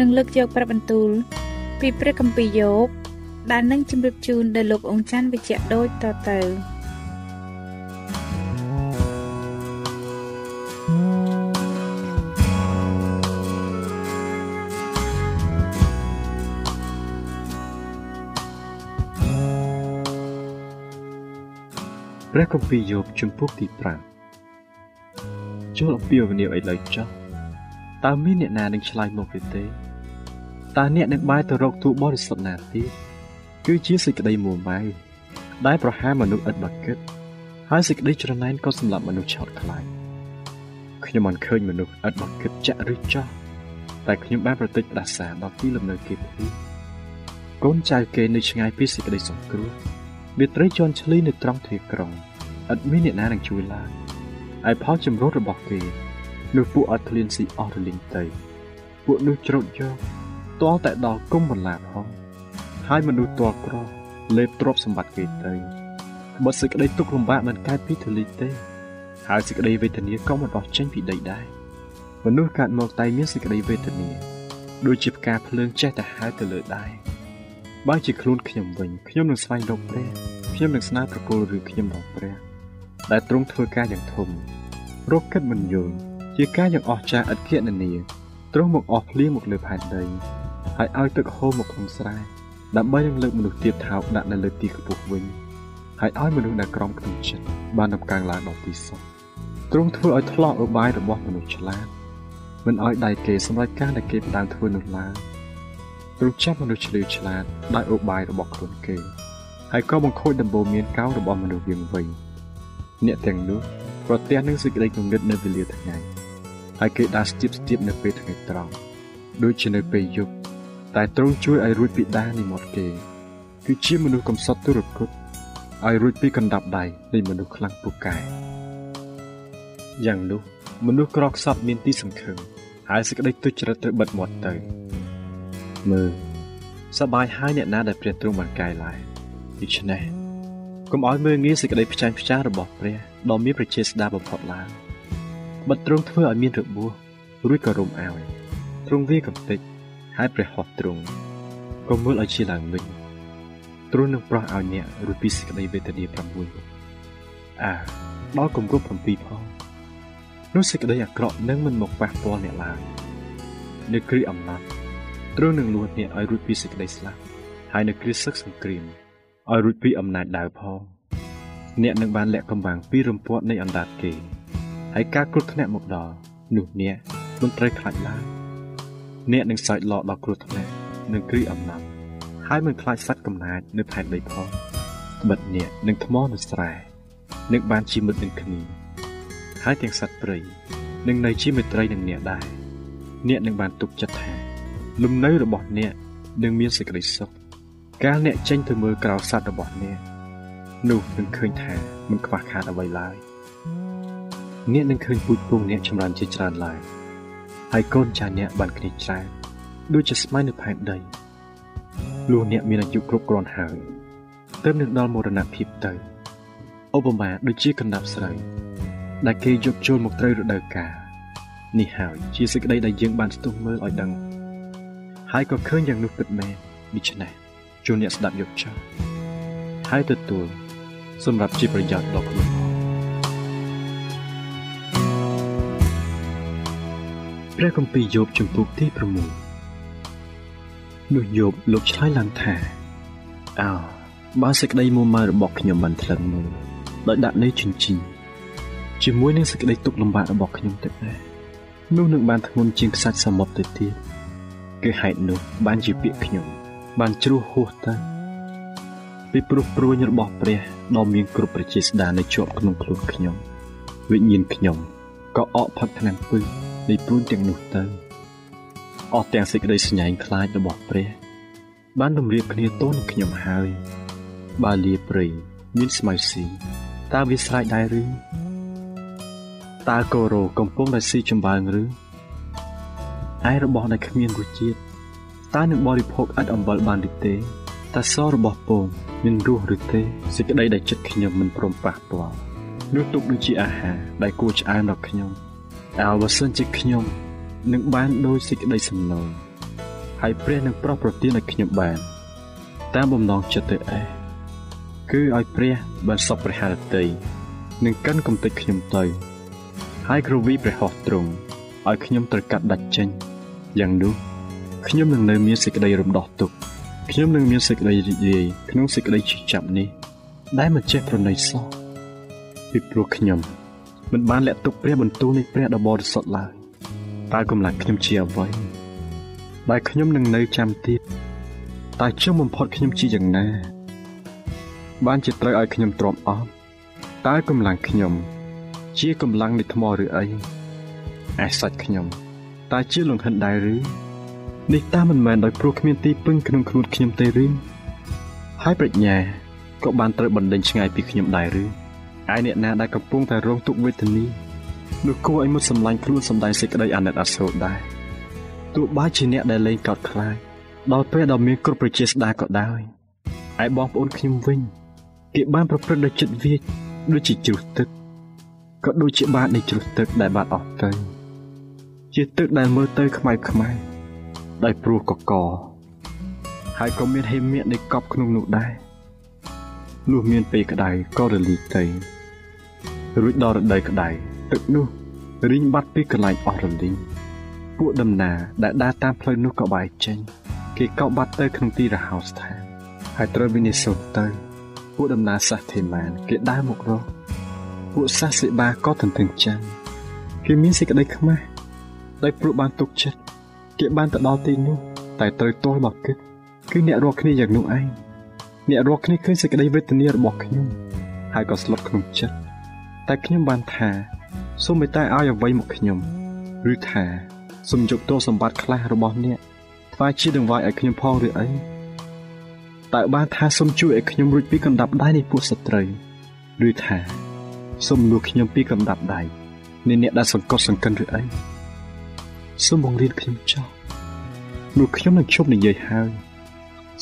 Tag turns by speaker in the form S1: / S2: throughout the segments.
S1: នឹងលើកយកព្រះបន្ទូល ពីព្រះគម្ពីរយោបដែលនឹងជម្រាបជូនដល់លោកអង្ចាន់វិជ្ជៈដូចតទៅ
S2: ព្រះគម្ពីរយោបជំពូកទី5ចូលអំពាវនាវឲ្យលើចុះតើមានអ្នកណានឹងឆ្លើយមកទេទេ តើអ្នកនឹងបែរទៅរកទូបរិសុទ្ធណាទៀតគឺជាសេចក្តីមួម៉ៅដែលប្រហារមនុស្សឥតបាគិតហើយសេចក្តីច្រណែនក៏សម្លាប់មនុស្សឆោតខ្លាចខ្ញុំមិនឃើញមនុស្សឥតបាគិតចាក់ឬចោះតែខ្ញុំបានប្រតិចផ្ដាសាដល់ទីលំនៅគេភីកូនចៅគេនៅឆ្ងាយពីសេចក្តីសង្គ្រោះមេត្រីជន់ឈ្លីនៅត្រង់ទ្វារក្រុងឥតមានអ្នកណានឹងជួយឡើយឯផលចម្រុះរបស់គេនោះពួកអត់ឃ្លានស៊ីអស់រលីងទៅពួកនោះច្រូតយក ទាល់តែដល់គុំបន្លាផងហើយមនុស្សទាល់ក្រលេបទ្រព្យសម្បត្តិគេទៅបើសេចក្តីទុក្ខលំបាកមិនកើតពីធូលីទេ ហើយសេចក្តីវេទនាក៏មិនបោះចេញពីដីដែរមនុស្សកើតមកតែមានសេចក្តីវេទនាដូចជាផ្កាភ្លើងចេះតែហើរទៅលើដែរបើជាខ្លួនខ្ញុំវិញខ្ញុំនឹងស្វែងរកព្រះខ្ញុំនឹងស្នើប្រគល់រឿងខ្ញុំដល់ព្រះដែលទ្រង់ធ្វើការយ៉ាងធំរកគិតមិនយល់ជាការយ៉ាងអស្ចារ្យឥតគណនាទ្រង់មកអស់ភ្លៀងមកលើផែនដី ហើយឲ្យទឹកហូរមកក្នុងស្រែដើម្បីនឹងលើកមនុស្សទៀតថោកដាក់នៅលើទីខ្ពស់វិញហើយឲ្យមនុស្សដែលក្រំក្នុងចិត្តបានដំកើងឡើងដល់ទីសុខទ្រង់ធ្វើឲ្យថ្លោះឧបាយរបស់មនុស្សឆ្លាតមិនឲ្យដៃគេសម្រេចការដែលគេផ្ដើមធ្វើនោះឡើយទ្រង់ចាប់មនុស្សឆ្លៀវឆ្លាតដោយឧបាយរបស់ខ្លួនគេហើយក៏បង្ខូចដំបូលមានកោងរបស់មនុស្សវិញវិញអ្នកទាំងនោះប្រទះនឹងសេចក្តីគំនិតនៅវេលាថ្ងៃហើយគេដាស់ស្ទាបស្ទាបនៅពេលថ្ងៃត្រង់ដូចជានៅពេលយប់ តែទ្រង់ជួយឲ្យរួចពីដានិមត់គេ គឺជាមនុស្សកំសត់ទុរគតឲ្យរួចពីកណ្ដាប់ដៃនៃមនុស្សខ្លាំងពូកែយ៉ាងនោះមនុស្សក្រខ្សត់មានទីសង្ឃឹមហើយសេចក្តីទុច្ចរិតត្រូវបិទមាត់ទៅមើលសបាយហើយអ្នកណាដែលព្រះទ្រង់បានកែឡាយដូច្នេះកុំឲ្យមើលងាយសេចក្តីផ្ចាញ់ផ្ចារបស់ព្រះដ៏មានប្រជាស្ដារបំផុតឡើងបិទទ្រង់ធ្វើឲ្យមានរបួសរួចក៏រុំឲ្យទ្រង់វាកំតិច ហើយព្រះហស្ថទ្រង់ក៏មើលឲ្យជាឡើងវិញទ្រង់នឹងប្រោះឲ្យអ្នករួចពីសេចក្តីវេទនា6អាដល់គម្រប់7ផងនោះសេចក្តីអាក្រក់នឹងមិនមកប៉ះពាល់អ្នកឡើយនៅគ្រាអំណត់ទ្រង់នឹងលួចអ្នកឲ្យរួចពីសេចក្តីស្លាប់ហើយនៅគ្រាសឹកសង្គ្រាមឲ្យរួចពីអំណាចដាវផងអ្នកនឹងបានលាក់កំបាំងពីរំពាត់នៃអណ្ដាតគេហើយការគ្រោះថ្នាក់មកដល់នោះអ្នកមិនត្រូវខ្លាចឡើយ អ្នកនឹងសើចឡកដល់គ្រោះថ្នាក់នឹងគ្រីអំណត់ហើយមិនខ្លាចសត្វកំណាចនៅផែនដីផងបិទអ្នកនឹងថ្មនៅស្រែនឹងបានជាមិត្តនឹងគ្នាហើយទាំងសត្វព្រៃនឹងនៅជាមិត្តរីនឹងអ្នកដែរអ្នកនឹងបានទុកចិត្តថាលំនៅរបស់អ្នកនឹងមានសេចក្តីសុខកាលអ្នកចេញទៅមើលក្រៅសត្វរបស់អ្នកនោះនឹងឃើញថាមិនខ្វះខាតអ្វីឡើយអ្នកនឹងឃើញពូជពងអ្នកចម្រើនជាច្រើនឡើយ ហើយកូនចាស់អ្នកបានគ្នាច្រើនដូចជាស្មៅនៅផែនដីលុះអ្នកមានអាយុគ្រប់គ្រាន់ហើយទើបនឹងដល់មរណភាពទៅឧបមាដូចជាកណ្ដាប់ស្រូវដែលគេយកចូលមកត្រូវរដូវកាលនេះហើយជាសេចក្តីដែលយើងបានស្ទុះមើលឲ្យដឹងហើយក៏ឃើញយ៉ាងនោះពិតមែនដូច្នេះជួនអ្នកស្ដាប់យកចោលហើយទទួលសម្រាប់ជាប្រយោជន៍ដល់ខ្លួន ព្រះគម្ពីរយោបជំពូកទី6នោះយោបលោកឆ្លើយឡើងថាអោបើសេចក្តីមួម៉ៅរបស់ខ្ញុំបានថ្លឹងមើលដោយដាក់នៅជញ្ជីជាមួយនឹងសេចក្តីទុក្ខលំបាករបស់ខ្ញុំទៅដែរនោះនឹងបានធ្ងន់ជាងខ្សាច់សមុទ្រទៅទៀតគឺហេតុនោះបានជាពាក្យខ្ញុំ បានជ្រោះហួសទៅពីព្រោះព្រួញរបស់ព្រះដ៏មានគ្រប់ប្រជាស្ដារនៅជាប់ក្នុងខ្លួនខ្ញុំវិញ្ញាណខ្ញុំក៏អកផឹកថ្នាំពឹស នៃព្រួញទាំងនោះទៅអស់ទាំងសេចក្តីស្ញែងខ្លាចរបស់ព្រះ បានរំលាបគ្នាទោនឹងខ្ញុំហើយ បើលាព្រៃមានស្មៅស៊ីតើវាស្រេចដែរឬតើកូរ៉ូកំពុងតែស៊ីចម្បាំងឬឯរបស់ដែលគ្មានរសជាតិតើនឹងបរិភោគឥតអំបិលបានឬទេតើសរបស់ពងមានរសឬទេសេចក្តីដែលចិត្តខ្ញុំមិនព្រមប៉ះពាល់នោះទុកដូចជាអាហារដែលគួរឆ្អែមដល់ខ្ញុំ អើបើសិនជាខ្ញុំនឹងបានដោយសេចក្តីសំណូមហើយព្រះនឹងប្រោះប្រទានឲ្យខ្ញុំបាន តាមបំណងចិត្តទៅឯងគឺឲ្យព្រះបានសពព្រះハរតីនឹងកាន់កំទេចខ្ញុំទៅ ហើយគ្រវីព្រះហស្ថទ្រង់ឲ្យខ្ញុំត្រូវកាត់ដាច់ចេញយ៉ាងនោះខ្ញុំនឹងនៅមានសេចក្តីរំដោះទុក្ខខ្ញុំនឹងមានសេចក្តីរីករាយក្នុងសេចក្តីជឿចាប់នេះ ដែលមិនចេះប្រណីសោះពីព្រោះខ្ញុំ មិនបានលាក់ទុកព្រះបន្ទូលនៃព្រះដ៏បរិសុទ្ធឡើយតើកម្លាំងខ្ញុំជាអ្វីដែលខ្ញុំនឹងនៅចាំទៀតតែចុងបំផុតខ្ញុំជាយ៉ាងណា បានជាត្រូវឲ្យខ្ញុំទ្រាំអត់តើកម្លាំងខ្ញុំ ជាកម្លាំងនៃថ្មឬអីឯសាច់ខ្ញុំតើជាលង្ហិនដែរឬនេះតាមមិនមែនដោយព្រោះគ្មានទីពឹងក្នុងខ្លួនខ្ញុំទេឬហើយប្រាជ្ញាក៏បានត្រូវបណ្ដេញឆ្ងាយពីខ្ញុំដែរឬ ឯអ្នកណាដែលកំពុងតែរងទុក្ខវេទនានោះគួរឲ្យមុតសម្លាញ់ខ្លួនសម្ដែងសេចក្តីអាណិតអាសូរដែរទោះបីជាអ្នកដែលលែងកោតខ្លាចដល់ពេលដ៏មានគ្រប់ប្រជាស្ដារក៏ដោយឯបងប្អូនខ្ញុំវិញគេបានប្រព្រឹត្តដោយចិត្តវាចដូចជាជ្រុះទឹកក៏ដូចជាបាតនៃជ្រុះទឹកដែលបាត់អស់ទៅជាទឹកដែលមើលទៅខ្មៅខ្មៅដោយព្រោះកកហើយក៏មានហេមៈនៃកប់ក្នុងនោះដែរលុះមានពេលក្តៅក៏រលីកទៅ រួចដល់រដូវក្តៅទឹកនោះរីងបាត់ពីកន្លែងអស់រលីងពួកដំណើរដែលដើរតាមផ្លូវនោះក៏បែកចេញ គេកោបាត់ទៅក្នុងទីរហោស្ថានហើយត្រូវវិនិច្ឆ័យទៅពួកដំណើរសាសធេម៉ាន គេដើរមករកពួកសាសសិបាក៏ទន្ទឹងចាំគេមានសេចក្តីខ្មាស់ដោយព្រោះបានទុកចិត្តគេបានទៅដល់ទីនោះតែត្រូវទាល់មកគិតគឺអ្នករកគ្នាយ៉ាងនោះឯងអ្នករកគ្នាឃើញសេចក្តីវេទនារបស់ខ្ញុំហើយក៏ស្លុតក្នុងចិត្ត តែខ្ញុំបានថាសូមមេត្តាឲ្យអ្វីមកខ្ញុំឬថាសូមយកទោសសម្បត្តិខ្លះរបស់អ្នកថ្វាយជាដង្វាយឲ្យខ្ញុំផងឬអីតើបានថាសូមជួយឲ្យខ្ញុំរួចពីកណ្ដាប់ដៃនៃពួកសត្រូវឬថាសូមលួចខ្ញុំពីកណ្ដាប់ដៃនៃអ្នកដែលសង្កត់សង្កិនឬអីសូមបង្រៀនខ្ញុំចោះនោះខ្ញុំនឹងជប់និយាយហើយ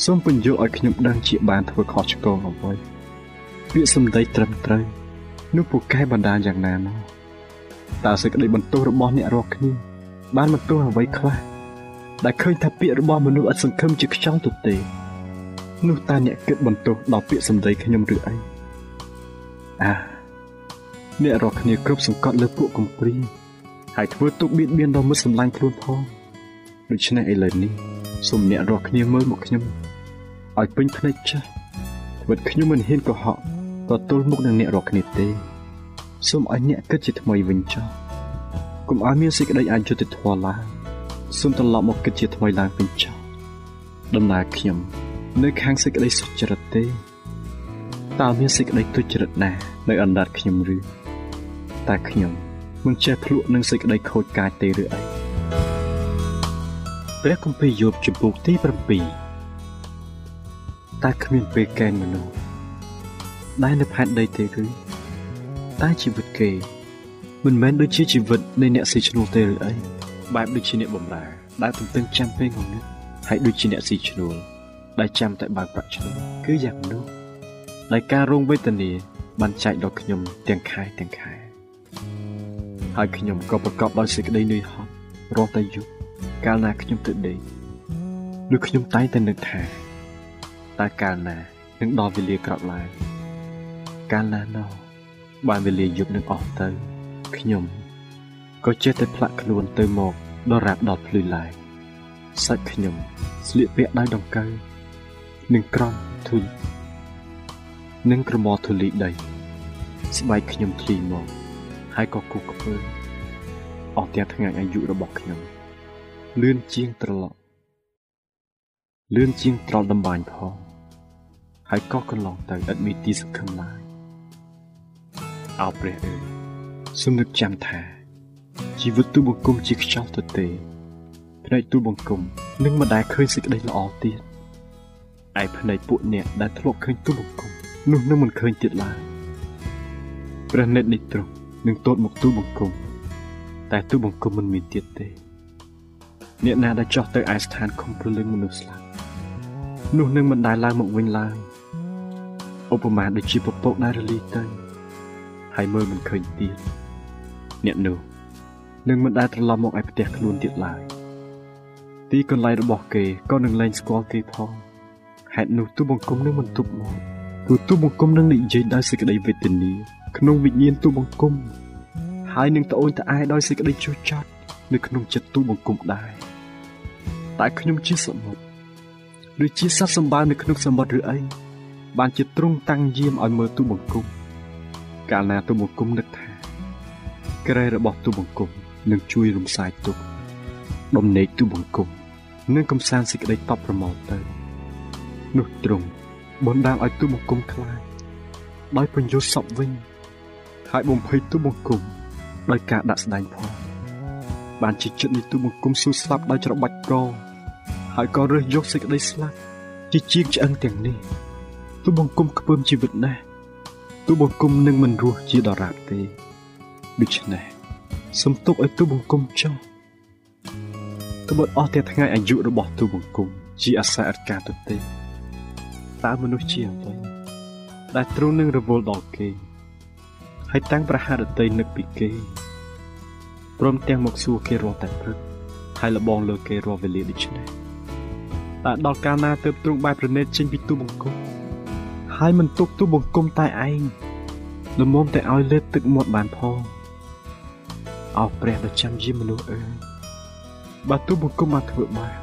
S2: សូមបញ្យល់ឲ្យខ្ញុំដឹងជាបានធ្វើខុសឆ្គងអ្វីពាក្យសម្ដីត្រឹមត្រូវ នោះពូកែបណ្ដាយ៉ាងណាមកតើសេចក្តីបន្ទោសរបស់អ្នករាល់គ្នាបានបន្ទោសអ្វីខ្លះដែលឃើញថាពាក្យរបស់មនុស្សឥតសង្ឃឹមជាខ្យល់ទៅទេនោះតើអ្នកគិតបន្ទោសដល់ពាក្យសម្ដីខ្ញុំឬអីអាអ្នករាល់គ្នាគ្រប់សង្កត់លើពួកកំព្រាហើយធ្វើទុកបៀតបៀនដល់មិត្តសម្លាញ់ខ្លួនផងដូច្នេះឥឡូវនេះសូមអ្នករាល់គ្នាមើលមកខ្ញុំឲ្យពេញភ្នែកចាស់ធ្វើខ្ញុំមិនហ៊ានកុហក ទទួលមុខនឹងអ្នករាល់គ្នាទេសូមឲ្យអ្នកគិតជាថ្មីវិញចុះកុំឲ្យមានសេចក្តីអយុត្តិធម៌ឡើងសូមត្រឡប់មកគិតជាថ្មីឡើងវិញចុះដំណើរខ្ញុំ នៅខាងសេចក្តីសុចរិតទេតើមានសេចក្តីទុច្ចរិតណានៅអណ្ដាតខ្ញុំឬតែខ្ញុំមិនចេះភ្លក់នឹងសេចក្តីខូចកាចទេឬអីព្រះគម្ពីរយោបជំពូកទី7តើគ្មានពេលកែងមនុស្ស ដែលនៅផែនដីទេឬតែជីវិតគេ មិនមែនដូចជាជីវិតនៃអ្នកស៊ីឈ្នួលទេឬអីបែបដូចជាអ្នកបំរើដែលទន្ទឹងចាំពេលងងឹតហើយដូចជាអ្នកស៊ីឈ្នួលដែលចាំតែបើកប្រាក់ឈ្នួលគឺយ៉ាងនោះដែលការរងវេទនាបានចែកដល់ខ្ញុំទាំងខែទាំងខែហើយខ្ញុំក៏ប្រកបដោយសេចក្តីនឿយហត់រាល់តែយប់កាលណាខ្ញុំទៅដេកឬខ្ញុំតែងតែនឹកថាតើកាលណានឹងដល់វេលាក្រោកឡើង កាលណាណោះបានវេលាយប់នឹងអស់ទៅខ្ញុំក៏ចេះតែផ្លាក់ខ្លួនទៅមកដល់រាបដល់ភ្លឺឡើងសាច់ខ្ញុំស្លៀកពាក់ដៃដង្កូវនិងក្រំធុយនិងក្រមធូលីដីស្បែកខ្ញុំធ្លីមកហើយក៏គូខ្ពើអស់ទាំងថ្ងៃអាយុរបស់ខ្ញុំលឿនជាងត្រឡប់លឿនជាងត្រល់ដំបាញផងហើយក៏កន្លងទៅឥតមានទីសង្ឃឹមឡើយ អោព្រះអើយសូមនឹកចាំថាជីវិតទូបង្គំជាខ្យល់ទទេភ្នែកទូបង្គំនឹងមិនដែលឃើញសេចក្តីល្អទៀតឯភ្នែកពួកអ្នកដែលធ្លាប់ឃើញទូបង្គំនោះនឹងមិនឃើញទៀតឡើយព្រះនេតនេះទ្រង់នឹងទតមកទូបង្គំតែទូបង្គំមិនមានទៀតទេអ្នកណាដែលចោះទៅឯស្ថានខំព្រលឹងមនុស្សស្លាប់នោះនឹងមិនដែលឡើងមកវិញឡើយឧបមាដូចជាពពកដែលរលាយទៅ ហើយមើលមិនឃើញទៀតអ្នកនោះនឹងមិនដែលត្រឡប់មកឯផ្ទះខ្លួនទៀតឡើយទីកន្លែងរបស់គេក៏នឹងលែងស្គាល់គេផងហេតុនោះទូបង្គំនឹងមិនទប់មកព្រោះទូបង្គំនឹងនិយាយដោយសេចក្តីវេទនាក្នុងវិញ្ញាណទូបង្គំហើយនឹងត្អូញត្អែដោយសេចក្តីជឿចាត់នៅក្នុងចិត្តទូបង្គំដែរតែខ្ញុំជាសមុទ្រឬជាសត្វសម្បើនៅក្នុងសមុទ្រឬអីបានជាទ្រង់តាំងយាមឲ្យមើលទូបង្គំ កាលណាទូបង្គំនឹកថាក្រែរបស់ទូបង្គំនឹងជួយរំសាយទុក្ខដំណេកទូបង្គំនឹងកំសាន្តសេចក្តីតបប្រមោទទៅនោះទ្រង់បណ្ដាលឲ្យទូបង្គំខ្លាចដោយបញ្ញុសពវិញហើយបំភ័យទូបង្គំដោយការដាក់ស្ដែងផងបានជាចិត្តនៃទូបង្គំស៊ូស្លាប់ដោយច្របាច់កហើយក៏រើសយកសេចក្តីស្លាប់ជាជាងឆ្អឹងទាំងនេះទូបង្គំខ្ពើមជីវិតណាស់ ទូបង្គំនឹងមិនរស់ជាដរាបទេដូច្នេះសំទុកឲ្យទូបង្គំចុះត្បិតអស់តែថ្ងៃអាយុរបស់ទូបង្គំជាអាសាអត់ការទៅទេតើមនុស្សជាអ្វីដែលទ្រង់នឹងរវល់ដល់គេហើយតាំងប្រហារតីនឹកពីគេព្រមទាំងមកសួរគេរាល់តែព្រឹកហើយលបងលើគេរាល់វេលាដូចនេះតើដល់កាលណាទើបទ្រង់បែបប្រណិតចេញពីទូបង្គំ ហើយមិនទុកទូបង្គំតែឯងលំមតែឲ្យលើទឹកមាត់បានផងអោព្រះដ៏ចាំយាមមនុស្សអើយបើទូបង្គំបានធ្វើបាប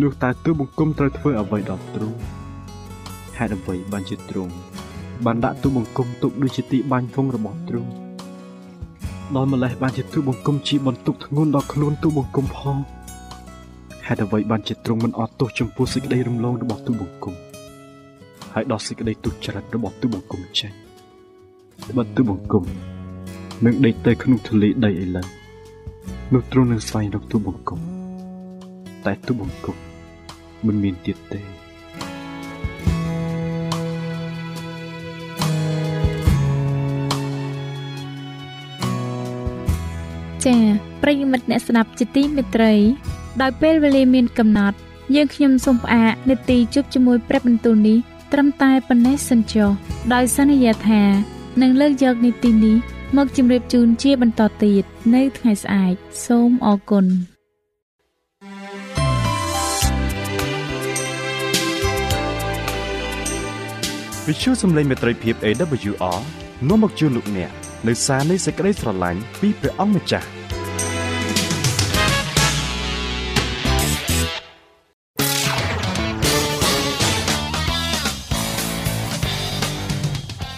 S2: នោះតើទូបង្គំត្រូវធ្វើអ្វីដល់ទ្រង់ហេតុអ្វីបានជាទ្រង់បានដាក់ទូបង្គំទុកដូចជាទីបាញ់វងរបស់ទ្រង់ដល់ម្លេះបានជាទូបង្គំជាបន្ទុកធ្ងន់ដល់ខ្លួនទូបង្គំផងហេតុអ្វីបានជាទ្រង់មិនអត់ទោសចំពោះសេចក្តីរំលងរបស់ទូបង្គំ ហើយដល់សេចក្តីទុច្ចរិតរបស់ទូបង្គំចេញបើទូបង្គំនឹងដេកទៅក្នុងទលេដីឥឡូវនោះទ្រង់នឹងស្វែងរកទូបង្គំតែទូបង្គំមិនមានទៀតទេ
S1: ចា៎ប្រិយមិត្តអ្នកស្ដាប់ជាទីមេត្រី ដោយពេលវេលាមានកំណត់ យើងខ្ញុំសូមផ្អាកនាទីជប់ជាមួយព្រឹបបន្ទូលនេះ ត្រឹមតែប៉ុណ្ណេះសិនចុះដោយសន្យាថានឹងលើកយកនីតិនេះមកជម្រាបជូនជាបន្តទៀតនៅថ្ងៃស្អែកសូមអរគុណ
S3: វិទ្យុសំឡេងមេត្រីភាព AWR នាំមកជូនលោកអ្នកនៅសារនៃសេចក្តីស្រឡាញ់ពីព្រះអង្គម្ចាស់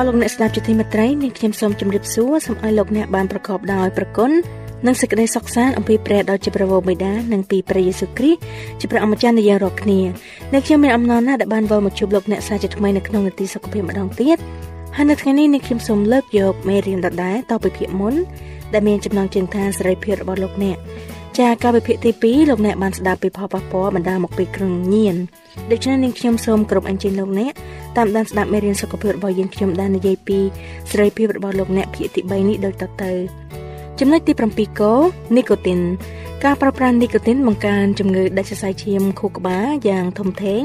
S4: ស់លោកអ្នកស្ដាប់ជាទីមេត្រីនាងខ្ញុំសូមជម្រាបសួរសូមឲ្យលោកអ្នកបានប្រកបដោយប្រគុណនិងសេចក្តីសុខសាន្តអំពីព្រះដ៏ជាព្រះវរបិតានិងពីព្រះយេស៊ូវគ្រីស្ទជាព្រះអម្ចាស់នៃយើងរាល់គ្នាអ្នកខ្ញុំមានអំណរណាស់ដែលបានវិលមកជួបលោកអ្នកសាជាថ្មីនៅក្នុងនីតិសុខភាពម្ដងទៀតហើយនៅថ្ងៃនេះនាងខ្ញុំសូមលើកយកមេរៀនដដែលតទៅពីភាគមុនដែលមានចំណងជើងថាសេរីភាពរបស់លោកអ្នក ចាការវិភាគទី2លោកអ្នកបានស្ដាប់ពីផលប៉ះពាល់បណ្ដាលមកពីគ្រឿងញៀនដូច្នេះនាងខ្ញុំសូមគោរពអញ្ជើញលោកអ្នកតាមដានស្ដាប់មេរៀនសុខភាពរបស់យើងខ្ញុំបាននិយាយពីសេរីភាពរបស់លោកអ្នកភាគទី3នេះដូចតទៅចំណុចទី7កនីកូទីនការប្រើប្រាស់នីកូទីនបង្កើនជំងឺដាច់សរសៃឈាមខួរក្បាលយ៉ាងធំធេង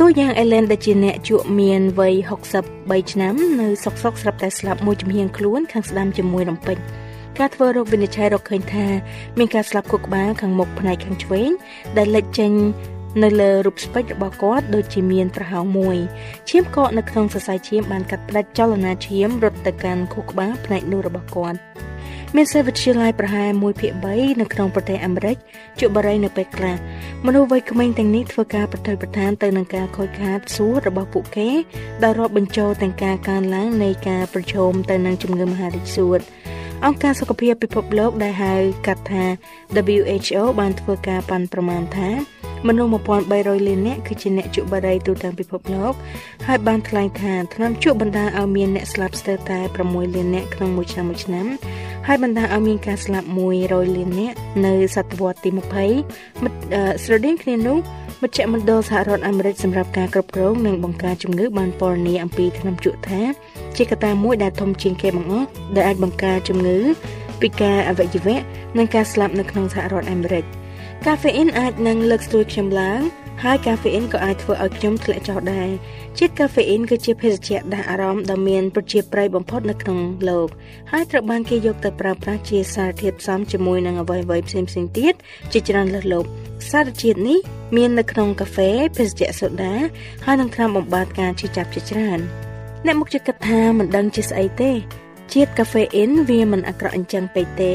S4: តួយ៉ាងអេឡែនដែលជាអ្នកជក់មានវ័យ63ឆ្នាំនៅសុកសុកស្រាប់តែស្លាប់មួយចំហៀងខ្លួនខាងស្ដាំជាមួយរំពេច ការធ្វើរោគវិនិច្ឆ័យរកឃើញថាមានការស្លាប់ខួរក្បាលខាងមុខផ្នែកខាងឆ្វេងដែលលេចចេញនៅលើរូបស្ពេចរបស់គាត់ដូចជាមានប្រហោងមួយឈាមកកនៅក្នុងសរសៃឈាមបានកាត់ផ្តាច់ចលនាឈាមរត់ទៅកាន់ខួរក្បាលផ្នែកនោះរបស់គាត់មានសេវិទ្យាល័យប្រហែល1ភាគ3នៅក្នុងប្រទេសអាមេរិកជក់បារីនៅពេលខ្លះមនុស្សវ័យក្មេងទាំងនេះធ្វើការប្រតិបត្តិទៅនឹងការខូចខាតសួររបស់ពួកគេដែលរាប់បញ្ចូលទាំងការកើនឡើងនៃការប្រឈមទៅនឹងជំងឺមហារីកសួត អង្គការសុខភាពពិភពលោកដែលហៅកាត់ថា WHO បានធ្វើការប៉ាន់ប្រមាណថាមនុស្ស1300លាននាក់គឺជាអ្នកជក់បារីទូទាំងពិភពលោកហើយបានថ្លែងថាថ្នាំជក់បណ្ដាលឲ្យមានអ្នកស្លាប់ស្ទើរតែ6លាននាក់ក្នុងមួយឆ្នាំមួយឆ្នាំហើយបណ្ដាលឲ្យមានការស្លាប់100លាននាក់នៅសតវត្សទី20ស្រដៀងគ្នានោះ មជ្ឈមណ្ឌលសហរដ្ឋអាមេរិកសម្រាប់ការគ្រប់គ្រងនិងបង្ការជំងឺបានពណ៌នាអំពីថ្នាំជក់ថាជាកត្តាមួយដែលធំជាងគេបង្អស់ដែលអាចបង្ការជំងឺពីការអវយវៈនិងការស្លាប់នៅក្នុងសហរដ្ឋអាមេរិក។កាហ្វេអ៊ីនអាចនឹងលើកស្ទួយខ្ញុំឡើងហើយកាហ្វេអ៊ីនក៏អាចធ្វើឲ្យខ្ញុំធ្លាក់ចុះដែរជាតិកាហ្វេអ៊ីនគឺជាភេសជ្ជៈដាស់អារម្មណ៍ដ៏មានប្រជាប្រិយបំផុតនៅក្នុងលោកហើយត្រូវបានគេយកទៅប្រើប្រាស់ជាសារធាតុផ្សំជាមួយនឹងអ្វីៗផ្សេងៗទៀតជាច្រើនលើសលប់សារជាតិនេះ មាននៅក្នុងកាហ្វេភេសជ្ជៈសូដាហើយនឹងថ្នាំបំបាត់ការឈឺចាប់ជាច្រើនអ្នកមុខចិត្តគិតថាមិនដឹងជាស្អីទេ ជាតិកាហ្វេអ៊ីនវាមិនអាក្រក់អញ្ចឹងពេកទេ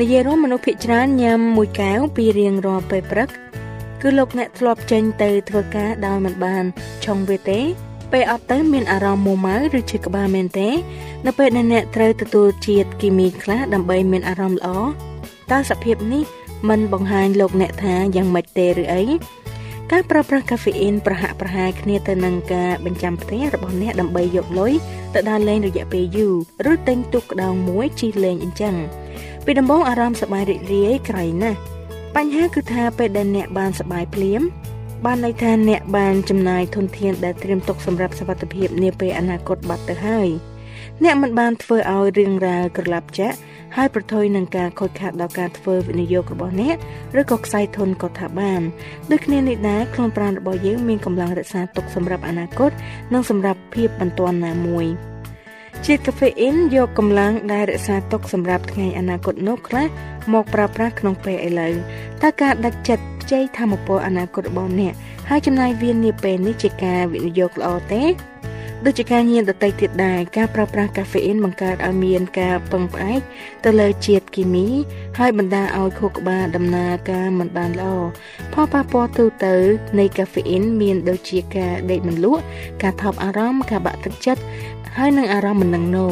S4: និយាយរួមមនុស្សភាគច្រើនញ៉ាំមួយកែវពីរៀងរាល់ពេលព្រឹក គឺលោកអ្នកធ្លាប់ចេញទៅធ្វើការដោយមិនបានឆុងវាទេពេលអត់ទៅមានអារម្មណ៍មួម៉ៅឬឈឺក្បាលមែនទេ នៅពេលដែលអ្នកត្រូវទទួលជាតិគីមីខ្លះដើម្បីមានអារម្មណ៍ល្អតើសភាពនេះ មិនបង្ហាញលោកអ្នកថាយ៉ាងម៉េចទេឬអីការប្រើប្រាស់កាហ្វេអ៊ីនប្រហាក់ប្រហែលគ្នាទៅនឹងការបញ្ចាំផ្ទះរបស់អ្នកដើម្បីយកលុយទៅដើរលេងរយៈពេលយូរឬទិញទូកក្តោងមួយជិះលេងអញ្ចឹងពីដំបូងអារម្មណ៍សប្បាយរីករាយក្រៃណាស់បញ្ហាគឺថាពេលដែលអ្នកបានសប្បាយភ្លាមបានន័យថាអ្នកបានចំណាយធនធានដែលត្រៀមទុកសម្រាប់សុវត្ថិភាពនាពេលអនាគតបាត់ទៅហើយអ្នកមិនបានធ្វើឲ្យរឿងរ៉ាវក្រឡាប់ចាក់ ហើយប្រថុយនឹងការខូចខាតដល់ការធ្វើវិនិយោគរបស់អ្នកឬក៏ខ្សែធនក៏ថាបានដូចគ្នានេះដែរខ្លួនប្រាណរបស់យើងមានកម្លាំងរក្សាទុកសម្រាប់អនាគតនិងសម្រាប់ភាពបន្ទាន់ណាមួយ។ជាតិកាហ្វេអ៊ីនយកកម្លាំងដែលរក្សាទុកសម្រាប់ថ្ងៃអនាគតនោះខ្លះមកប្រើប្រាស់ក្នុងពេលឥឡូវតើការដាច់ចិត្តខ្ចីធម្មពលអនាគតរបស់អ្នកហើយចំណាយវានាពេលនេះជាការវិនិយោគល្អទេ ដូចជាការញៀនដតីទៀតដែរការប្រើប្រាស់កាហ្វេអ៊ីនបង្កើតឲ្យមានការពឹងផ្អែកទៅលើជាតិគីមី ហើយបណ្ដាលឲ្យខួរក្បាលដំណើរការមិនបានល្អផលប៉ះពាល់ទូទៅនៃកាហ្វេអ៊ីនមានដូចជាការដេកមិនលក់ការថប់អារម្មណ៍ការបាក់ទឹកចិត្តហើយនឹងអារម្មណ៍មិននឹងណូ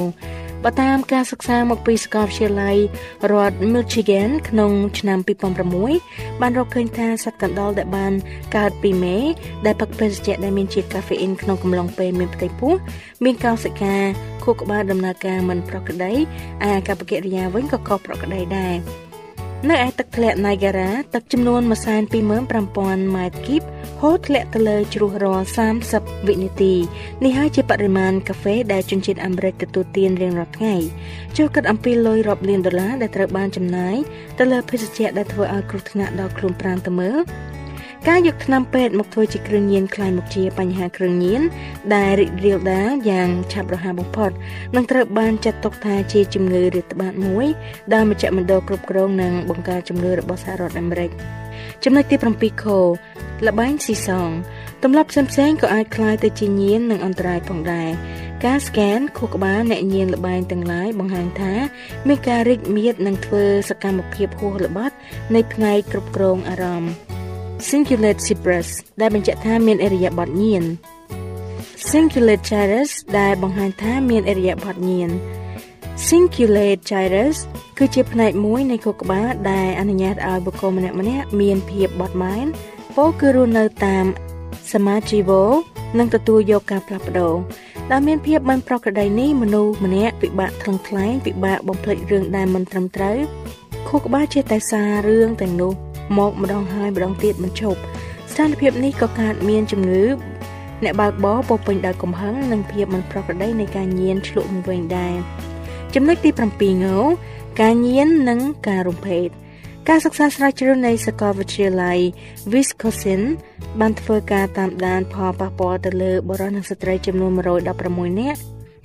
S4: បើតាមការសិក្សាមកពីសាកលវិទ្យាល័យរដ្ឋ Michigan ក្នុងឆ្នាំ2006បានរកឃើញថាសត្វកណ្ដុរដែលបានកើតពីមេដែលផឹកភេសជ្ជៈដែលមានជាតិកាហ្វេអ៊ីនក្នុងកំឡុងពេលមានផ្ទៃពោះមានកោសិកាខួរក្បាលដំណើរការមិនប្រក្រតីឯអាកប្បកិរិយាវិញក៏ខុសប្រក្រតីដែរ នៅឯទឹកធ្លាក់ Niagara ទឹកចំនួន15000ម៉ែត្រគីបហូរធ្លាក់ទៅលើជ្រោះរាល់30វិនាទីនេះហើយជាបរិមាណកាហ្វេដែលជនជាតិអាមេរិកទទួលទានរៀងរាល់ថ្ងៃចូលគិតអំពីលុយរាប់លានដុល្លារដែលត្រូវបានចំណាយទៅលើភេសជ្ជៈដែលធ្វើឲ្យគ្រោះថ្នាក់ដល់ខ្លួនប្រាណទៅមើល ការយកថ្នាំពេទ្យមកធ្វើជាគ្រឿងញៀនคล้ายមកជាបញ្ហាគ្រឿងញៀនដែលរីករាលដាលយ៉ាងឆាប់រហ័សបំផុតនឹងត្រូវបានចាត់ទុកថាជាជំងឺរាតត្បាតមួយដែលមជ្ឈមណ្ឌលគ្រប់គ្រងនិងបង្ការជំងឺរបស់សហរដ្ឋអាមេរិកចំណុចទី7ខលបែងស៊ីសងទម្លាប់ផ្សេងៗក៏អាចคล้ายទៅជាញៀននិងអន្តរាយផងដែរការស្កេនខួរក្បាលអ្នកញៀនលបែងទាំងឡាយបង្ហាញថាមានការរីកមៀតនិងធ្វើសកម្មភាពហួសល្បត់នៃផ្នែកគ្រប់គ្រងអារម្មណ៍ Cingulate Cyprus ដែលបញ្ជាក់ថាមានអរិយាប័ត្រញៀន Cingulate gyrus ដែលបង្ហាញថាមានអរិយាបថញៀន Cingulate gyrus គឺជាផ្នែកមួយនៃខួរក្បាលដែលអនុញ្ញាតឲ្យបុគ្គលម្នាក់ៗមានភាពបត់បែនពោលគឺរស់នៅតាមសមាជីវោនិងទទួលយកការផ្លាស់ប្ដូរដែលមានភាពមិនប្រក្រតីនេះមនុស្សម្នាក់ពិបាកថ្លឹងថ្លែងពិបាកបំភ្លេចរឿងដែលមិនត្រឹមត្រូវខួរក្បាលជាតែសាររឿងទាំងនោះ មកម្ដងហើយម្ដងទៀតមិនឈប់ស្ថានភាពនេះក៏កើតមានជំងឺអ្នកបើកបរពោពេញដោយកំហឹងនិងភាពមិនប្រក្រតីនៃការញៀនឆ្លក់មកវិញដែរចំណុចទី7ងោការញៀននិងការរំភេទការសិក្សាស្រាវជ្រាវនៃសាកលវិទ្យាល័យ Wisconsin បានធ្វើការតាមដានផលប៉ះពាល់ទៅលើបុរសនិងស្ត្រីចំនួន116នាក់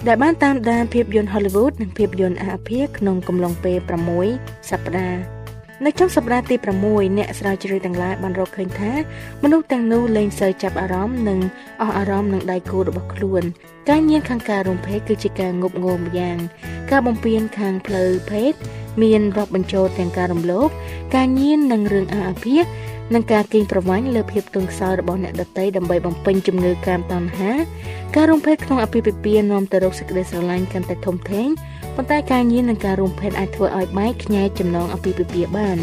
S4: ដែលបានតាមដានភាពយន្ត Hollywood និងភាពយន្តអាភាក្នុងកំឡុងពេល6សប្តាហ៍ នៅ trong សប្តាហ៍ទី6អ្នកស្រាវជ្រាវទាំងឡាយបានរកឃើញថាមនុស្សទាំងនោះលែងសូវចាប់អារម្មណ៍និងអស់អារម្មណ៍នឹងដៃគូរបស់ខ្លួន ការញៀនខាងការរំភេទគឺជាការងប់ងល់ម្យ៉ាង ការបំពេញខាងផ្លូវភេទមានរាប់បញ្ចូលទាំងការរំលោភការញៀននិងរឿងអាអាភាសនិងការកេងប្រវ័ញ្ចលើភាពទន់ខ្សោយរបស់អ្នកដទៃដើម្បីបំពេញជំនឿកាមតណ្ហា ការរំភេតក្នុងអភិភិពានាំទៅរកសេចក្តីស្រឡាញ់កាន់តែធំធេង ប៉ុន្តែការញៀននិងការរំភេតអាចធ្វើឲ្យបែកខ្ញែកចំណងអភិភិពាបាន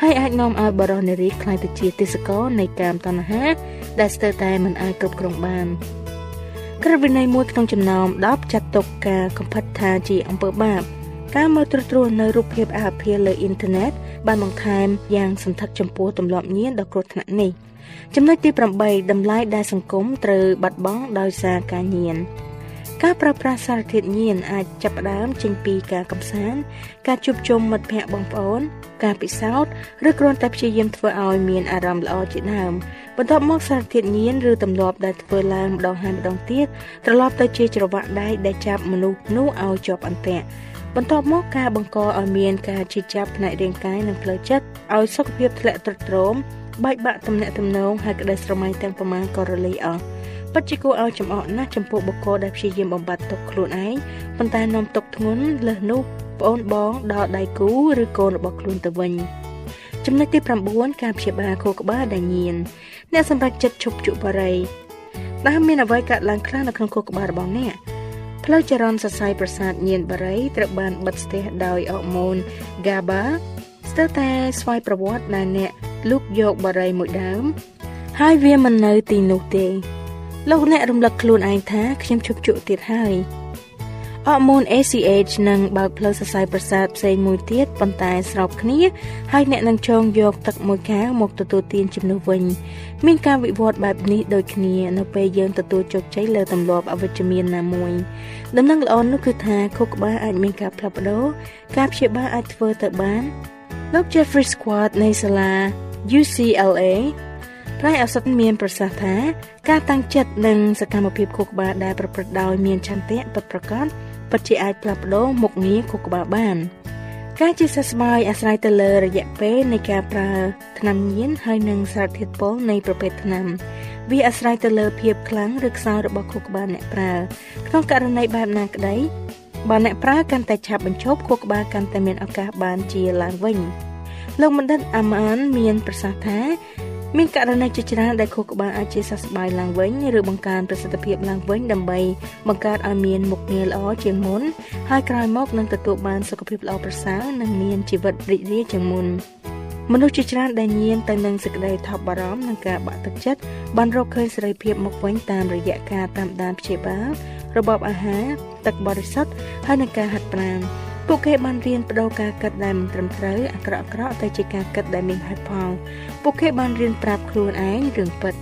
S4: ហើយអាចនាំឲ្យបរិសុទ្ធនារីខ្លាយទៅជាទេសកលនៃកាមតណ្ហា ដែលស្ទើរតែមិនអាចគ្រប់គ្រងបានក្រឹតវិន័យមួយក្នុងចំណោម10ចាត់ទុកការកំផិតថាជាអំពើបាបការមើលត្រួសត្រាសនៅរូបភាពអាភារលើអ៊ីនធឺណិតបានបន្ថែមយ៉ាងសន្ធឹកចំពោះទម្លាប់ញៀនដ៏គ្រោះថ្នាក់នេះចំណុចទី8តម្លៃដែលសង្គមត្រូវបាត់បង់ដោយសារការញៀន ការប្រើប្រាស់សារធាតុញៀនអាចចាប់ផ្ដើមចេញពីការកំសាន្តការជួបជុំមិត្តភ័ក្តិបងប្អូន ការពិសោធន៍ឬគ្រាន់តែព្យាយាមធ្វើឲ្យមានអារម្មណ៍ល្អជាដើមបន្ទាប់មកសារធាតុញៀនឬទម្លាប់ដែលធ្វើឡើងម្ដងហើយម្ដងទៀតត្រឡប់ទៅជាច្រវាក់ដែកដែលចាប់មនុស្សនោះឲ្យជាប់អន្ទាក់បន្ទាប់មកការបង្កឲ្យមានការជិះចាប់ផ្នែករាងកាយនិងផ្លូវចិត្តឲ្យសុខភាពធ្លាក់ទ្រុឌទ្រោមបែកបាក់ទំនាក់ទំនងហើយក្តីស្រមៃទាំងប្រមាណក៏រលាយអស់ ពិតជាគួរឲ្យចំអកណាស់ចំពោះបុគ្គលដែលព្យាយាមបំបត្តិទុកខ្លួនឯងប៉ុន្តែនាំទុកធ្ងន់លើសនោះប្អូនបងដល់ដៃគូឬកូនរបស់ខ្លួនទៅវិញចំណុចទី9ការព្យាបាលខួរក្បាលដែលញៀនអ្នកសម្រាប់ចិត្តឈប់ជក់បារីតើមានអ្វីកើតឡើងខ្លះនៅក្នុងខួរក្បាលរបស់អ្នកផ្លូវចរន្តសរសៃប្រសាទញៀនបារីត្រូវបានបិទស្ទះដោយអរម៉ូន GABA ស្ទើរតែស្វ័យប្រវត្តិដែលអ្នកលូកយកបារីមួយដើមហើយវាមិននៅទីនោះទេ លោកអ្នករំលឹកខ្លួនឯងថាខ្ញុំជប់ជក់ទៀតហើយអរម៉ូន ACH នឹងបើកផ្លូវសរសៃប្រសាទផ្សេងមួយទៀតប៉ុន្តែស្របគ្នាហើយអ្នកនឹងចងយកទឹកមួយកែវមកទទួលទានជំនួសវិញ មានការវិវត្តបែបនេះដូចគ្នានៅពេលយើងទទួលជោគជ័យលើទម្លាប់អវិជ្ជមានណាមួយដំណឹងល្អនោះគឺថាខួរក្បាលអាចមានការផ្លាស់ប្ដូរការព្យាបាលអាចធ្វើទៅបានលោក Jeffrey Squad នៃសាលា UCLA ផ្នែកឱសថមានប្រសាសន៍ថាការតាំងចិត្តនិងសកម្មភាពខួរក្បាលដែលប្រព្រឹត្តដោយមានឆន្ទៈពិតប្រាកដពិតជាអាចផ្លាស់ប្ដូរមុខងារខួរក្បាលបានការជាសះស្បើយអាស្រ័យទៅលើរយៈពេលនៃការប្រើថ្នាំញៀនហើយនិងសារធាតុពុលនៃប្រភេទថ្នាំវាអាស្រ័យទៅលើភាពខ្លាំងឬខ្សោយរបស់ខួរក្បាលអ្នកប្រើក្នុងករណីបែបណាក្តីបើអ្នកប្រើកាន់តែឆាប់បញ្ឈប់ខួរក្បាលកាន់តែមានឱកាសបានជាឡើងវិញលោកបណ្ឌិតអាម៉ានមានប្រសាសន៍ថា មានករណីជាច្រើនដែលខួរក្បាលអាចជាសះស្បើយឡើងវិញឬបង្កើនប្រសិទ្ធភាពឡើងវិញដើម្បីបង្កើតឲ្យមានមុខងារល្អជាងមុនហើយក្រោយមកនឹងទទួលបានសុខភាពល្អប្រសើរនិងមានជីវិតរីករាយជាងមុនមនុស្សជាច្រើនដែលញៀនទៅនឹងសេចក្តីថប់បារម្ភនិងការបាក់ទឹកចិត្តបានរកឃើញសេរីភាពមកវិញតាមរយៈការតាមដានព្យាបាលរបបអាហារទឹកបរិសុទ្ធហើយនិងការហាត់ប្រាណ ពួកគេបានរៀនបដូរការគិតដែលមិនត្រឹមត្រូវអាក្រក់អាក្រក់ទៅជាការគិតដែលមានហេតុផលពួកគេបានរៀនប្រាប់ខ្លួនឯងរឿងពិត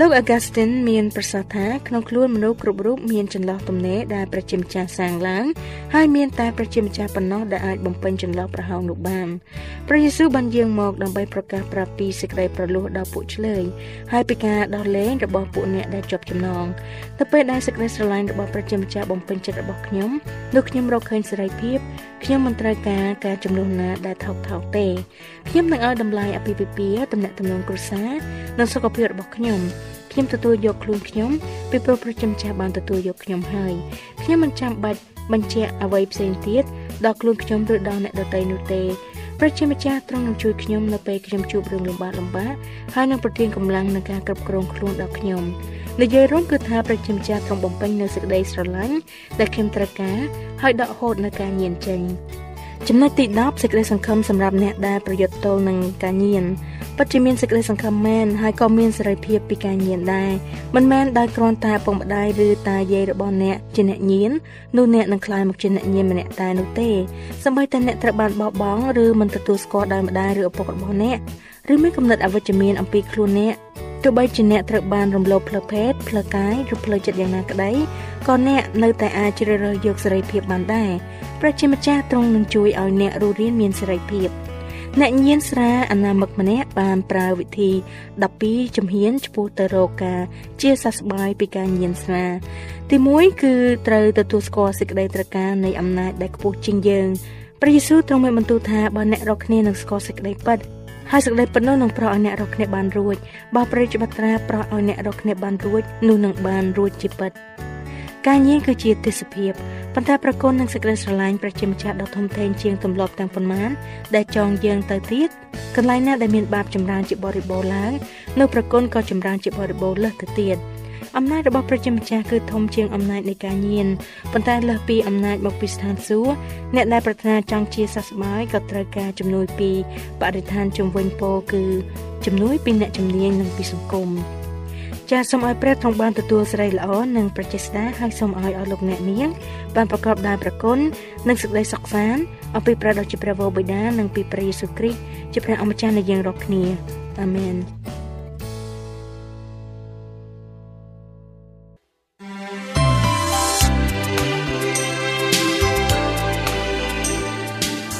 S4: លោក Augustine មានប្រសាសន៍ថាក្នុងខ្លួនមនុស្សគ្រប់រូបមានចន្លោះទំនេរដែលប្រជាម្ចាស់សាងឡើង ហើយមានតែប្រជាម្ចាស់ប៉ុណ្ណោះដែលអាចបំពេញចន្លោះប្រហោងនោះបានព្រះយេស៊ូវបានយាងមកដើម្បីប្រកាសប្រាប់ពីសេចក្តីប្រលោះដល់ពួកឆ្លើយហើយពីការដោះលែងរបស់ពួកអ្នកដែលជាប់ចំណងទៅពេលដែលសេចក្តីស្រឡាញ់របស់ប្រជាម្ចាស់បំពេញចិត្តរបស់ខ្ញុំនោះខ្ញុំរកឃើញសេរីភាព ខ្ញុំមិនត្រូវការការចំនួនណាដែលថោកថោកទេខ្ញុំនឹងឲ្យតម្លៃអភិភិពាតំណែងតំណងគ្រួសារនិងសុខភាពរបស់ខ្ញុំខ្ញុំទទួលយកខ្លួនខ្ញុំពីព្រោះប្រជាម្ចាស់បានទទួលយកខ្ញុំហើយខ្ញុំមិនចាំបាច់បញ្ជាក់អ្វីផ្សេងទៀតដល់ខ្លួនខ្ញុំឬដល់អ្នកដទៃនោះទេប្រជាម្ចាស់ទ្រង់នឹងជួយខ្ញុំនៅពេលខ្ញុំជួបរឿងលំបាកលំបាកហើយនឹងប្រទានកម្លាំងនិងការគ្រប់គ្រងខ្លួនដល់ខ្ញុំ និយាយរួមគឺថាប្រជាម្ចាស់ទ្រង់បំពេញនៅសេចក្តីស្រឡាញ់ដែលខ្ញុំត្រូវការហើយដកហូតនៅការញៀនចេញចំណុចទី10សេចក្តីសង្ឃឹមសម្រាប់អ្នកដែលប្រយុទ្ធទល់នឹងការញៀនពិតជាមានសេចក្តីសង្ឃឹមមែនហើយក៏មានសេរីភាពពីការញៀនដែរមិនមែនដោយគ្រាន់តែពុកម្ដាយឬតាយាយរបស់អ្នកជាអ្នកញៀននោះអ្នកនឹងក្លាយមកជាអ្នកញៀនម្នាក់តែនោះទេសម្បីតែអ្នកត្រូវបានបោះបង់ឬមិនទទួលស្គាល់ដោយម្ដាយឬឪពុករបស់អ្នកឬមានគំនិតអវិជ្ជមានអំពីខ្លួនអ្នក ទោះបីជាអ្នកត្រូវបានរំលោភផ្លូវភេទផ្លូវកាយឬផ្លូវចិត្តយ៉ាងណាក្តីក៏អ្នកនៅតែអាចជ្រើសរើសយកសេរីភាពបានដែរប្រជាម្ចាស់ទ្រង់នឹងជួយឲ្យអ្នករស់រានមានសេរីភាពអ្នកញៀនស្រាអនាមិកម្នាក់បានប្រើវិធី12ជំហានឆ្ពោះទៅរកការជាសះស្បើយពីការញៀនស្រាទី1គឺត្រូវទទួលស្គាល់សេចក្តីត្រូវការនៃអំណាចដែលខ្ពស់ជាងយើងព្រះយេស៊ូវទ្រង់មានបន្ទូលថាបើអ្នករកគ្នានឹងស្គាល់សេចក្តីពិត ហើយសេចក្តីពិតនោះនឹងប្រោសឲ្យអ្នករកគ្នាបានរួចបើព្រះរាជបត្រាប្រោសឲ្យអ្នករកគ្នាបានរួចនោះនឹងបានរួចជាពិតការញៀនគឺជាទេសភាពប៉ុន្តែប្រគុណនឹងសេចក្តីស្រឡាញ់ប្រជាម្ចាស់ដ៏ធំធេងជាងទម្លាប់ទាំងប៉ុន្មានដែលចងយើងទៅទៀតកន្លែងណាដែលមានបាបចម្រើនជាបរិបូរឡើងនៅប្រគុណក៏ចម្រើនជាបរិបូរលើសទៅទៀត អំណាចរបស់ប្រជាម្ចាស់គឺធំជាងអំណាចនៃការញៀនប៉ុន្តែលើសពីអំណាចមកពីស្ថានសួគ៌អ្នកដែលប្រាថ្នាចង់ជាសះស្បើយក៏ត្រូវការជំនួយពីបរិស្ថានជំវិញពោគឺជំនួយពីអ្នកជំនាញនិងពីសង្គមចាសសូមឲ្យព្រះទ្រង់បានទទួលសេរីល្អនិងប្រជេស្តាហើយសូមឲ្យអស់លោកអ្នកនាងបានប្រកបដោយព្រះគុណនិងសេចក្តីសុខសាន្តអំពីព្រះដ៏ជាព្រះវរបិតានិងពីព្រះយេស៊ូវគ្រីស្ទជាព្រះអម្ចាស់នៃយើងរាល់គ្នាអាមែន